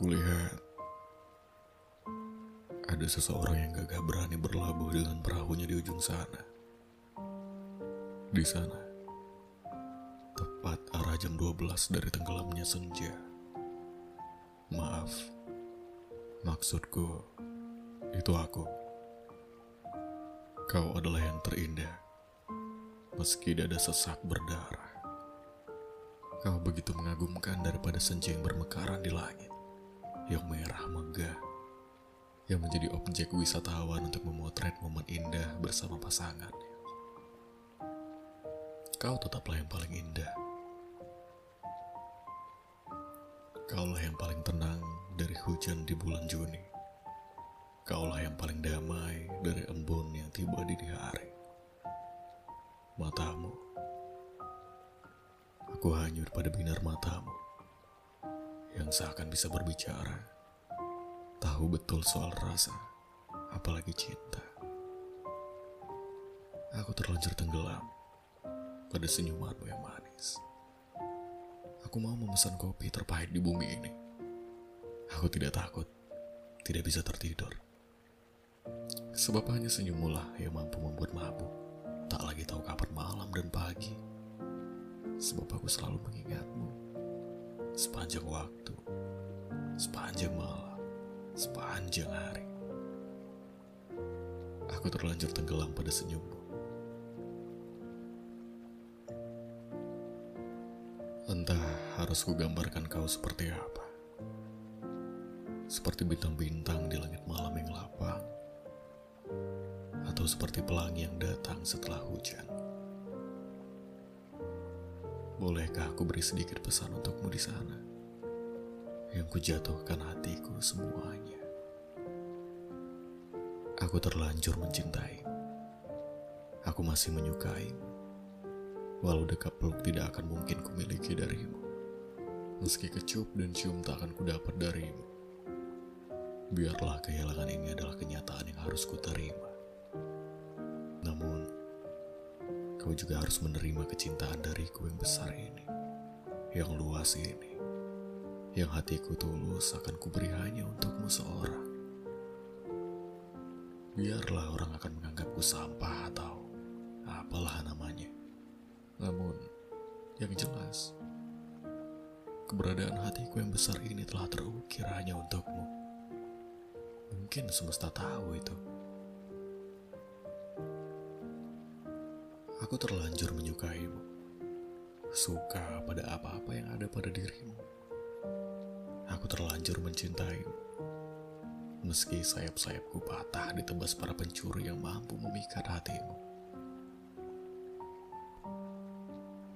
Kulihat ada seseorang yang gagah berani berlabuh dengan perahunya di ujung sana. Di sana, tepat arah jam 12 dari tenggelamnya senja. Maaf, maksudku itu aku. Kau adalah yang terindah, meski dada sesak berdarah. Kau begitu mengagumkan daripada senja yang bermekaran di langit, yang merah megah, yang menjadi objek wisatawan untuk memotret momen indah bersama pasangan. Kau tetaplah yang paling indah. Kaulah yang paling tenang dari hujan di bulan Juni. Kaulah yang paling damai dari embun yang tiba di hari. Matamu Aku hanyut pada binar matamu yang seakan bisa berbicara, tahu betul soal rasa, apalagi cinta. Aku terlanjur tenggelam pada senyumanmu yang manis. Aku mau memesan kopi terpahit di bumi ini. Aku tidak takut, tidak bisa tertidur. Sebab hanya senyummu lah yang mampu membuat mabuk. Tak lagi tahu kapan malam dan pagi sebab aku selalu mengingatmu sepanjang waktu, sepanjang malam, sepanjang hari. Aku terlanjur tenggelam pada senyummu. Entah harus kugambarkan kau seperti apa. Seperti bintang-bintang di langit malam yang lapang. Atau seperti pelangi yang datang setelah hujan. Bolehkah aku beri sedikit pesan untukmu di sana? Yang kujatuhkan hatiku semuanya. Aku terlanjur mencintai. Aku masih menyukai. Walau dekat peluk tidak akan mungkin kumiliki darimu. Meski kecup dan cium tak akan kudapat darimu. Biarlah kehilangan ini adalah kenyataan yang harus kuterima. Namun, kau juga harus menerima kecintaan dariku yang besar ini, yang luas ini, yang hatiku tulus akan kuberi hanya untukmu seorang. Biarlah orang akan menganggapku sampah atau apalah namanya. Namun, yang jelas, keberadaan hatiku yang besar ini telah terukir hanya untukmu. Mungkin semesta tahu itu. Aku terlanjur menyukaimu. Suka pada apa-apa yang ada pada dirimu. Aku terlanjur mencintaimu. Meski sayap-sayapku patah ditebas para pencuri yang mampu memikat hatimu.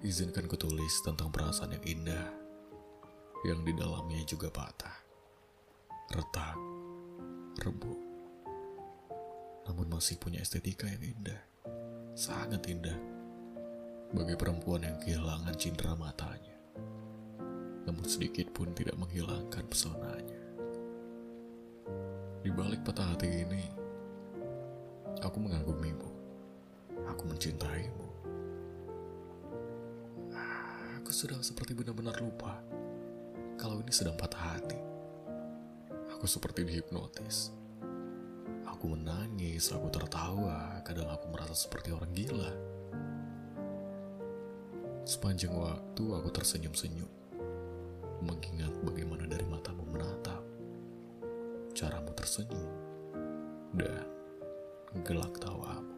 Izinkan kutulis tentang perasaan yang indah, yang di dalamnya juga patah, retak, rebuk, namun masih punya estetika yang indah sangat indah bagi perempuan yang kehilangan cindera matanya, namun sedikit pun tidak menghilangkan pesonanya. Di balik patah hati ini, aku mengagumimu, aku mencintaimu. Aku sudah seperti benar-benar lupa kalau ini sedang patah hati. Aku seperti dihipnotis Aku menangis, aku tertawa, kadang aku merasa seperti orang gila. Sepanjang waktu aku tersenyum-senyum, mengingat bagaimana dari matamu menatap, caramu tersenyum, dan gelak tawamu.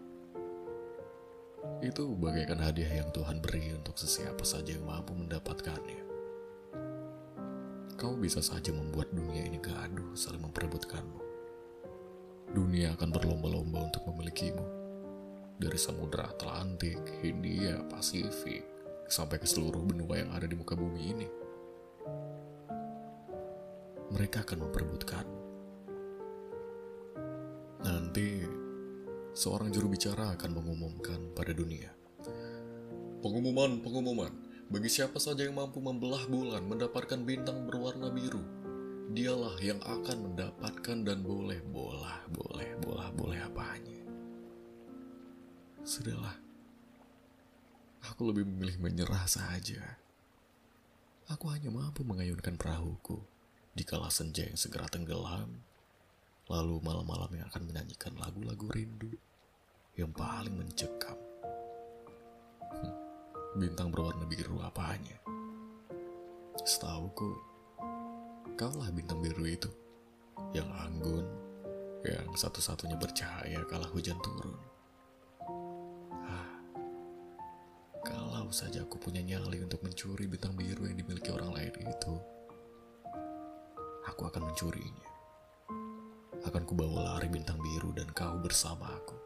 Itu bagaikan hadiah yang Tuhan beri untuk sesiapa saja yang mampu mendapatkannya. Kau bisa saja membuat dunia ini gaduh saling memperebutkanmu dunia akan berlomba-lomba untuk memilikimu. Dari Samudra Atlantik, Hindia, Pasifik, sampai ke seluruh benua yang ada di muka bumi ini. Mereka akan memperebutkan. Nanti, seorang juru bicara akan mengumumkan pada dunia. Pengumuman, pengumuman. Bagi siapa saja yang mampu membelah bulan mendapatkan bintang berwarna biru, dialah yang akan mendapatkan dan boleh bolah, boleh bolah, boleh apanya. Sudahlah, aku lebih memilih menyerah saja. Aku hanya mampu mengayunkan perahuku Dikala senja yang segera tenggelam, lalu malam-malam yang akan menyanyikan lagu-lagu rindu yang paling mencekam. Bintang berwarna biru apanya? Setauku, kaulah bintang biru itu yang anggun, yang satu-satunya bercahaya kala hujan turun. Ah, kalau saja aku punya nyali untuk mencuri bintang biru yang dimiliki orang lain itu, aku akan mencurinya. Akan kubawa lari bintang biru dan kau bersama aku.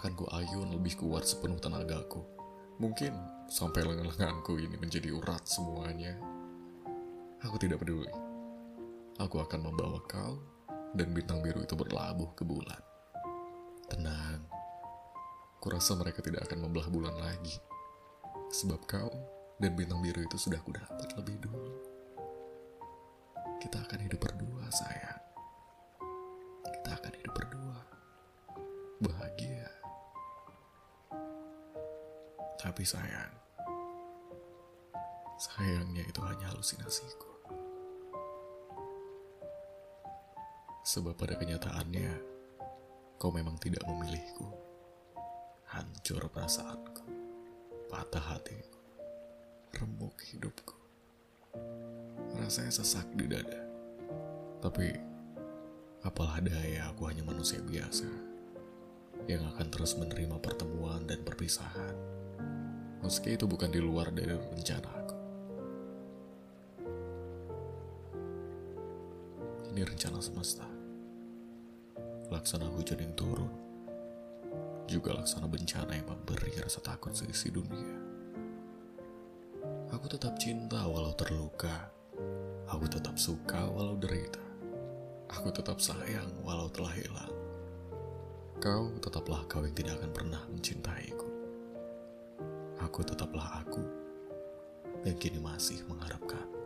Akan ku ayun lebih kuat sepenuh tenagaku. Mungkin sampai lengan-lenganku ini menjadi urat semuanya. Aku tidak peduli. Aku akan membawa kau dan bintang biru itu berlabuh ke bulan. Tenang, kurasa mereka tidak akan membelah bulan lagi. Sebab kau dan bintang biru itu sudah kudapat lebih dulu. Kita akan hidup berdua, sayang. Kita akan hidup berdua. Bahagia. Tapi sayang, sayangnya itu hanya halusinasiku. Sebab pada kenyataannya, kau memang tidak memilihku. Hancur perasaanku, patah hatiku, remuk hidupku. Rasanya sesak di dada. Tapi, apalah daya aku hanya manusia biasa yang akan terus menerima pertemuan dan perpisahan. Meski itu bukan di luar dari rencanaku. Ini rencana semesta laksana hujan yang turun, juga laksana bencana yang memberi rasa takut seisi dunia. Aku tetap cinta walau terluka, aku tetap suka walau derita, aku tetap sayang walau telah hilang. Kau tetaplah kau yang tidak akan pernah mencintaiku. Aku tetaplah aku yang kini masih mengharapkan.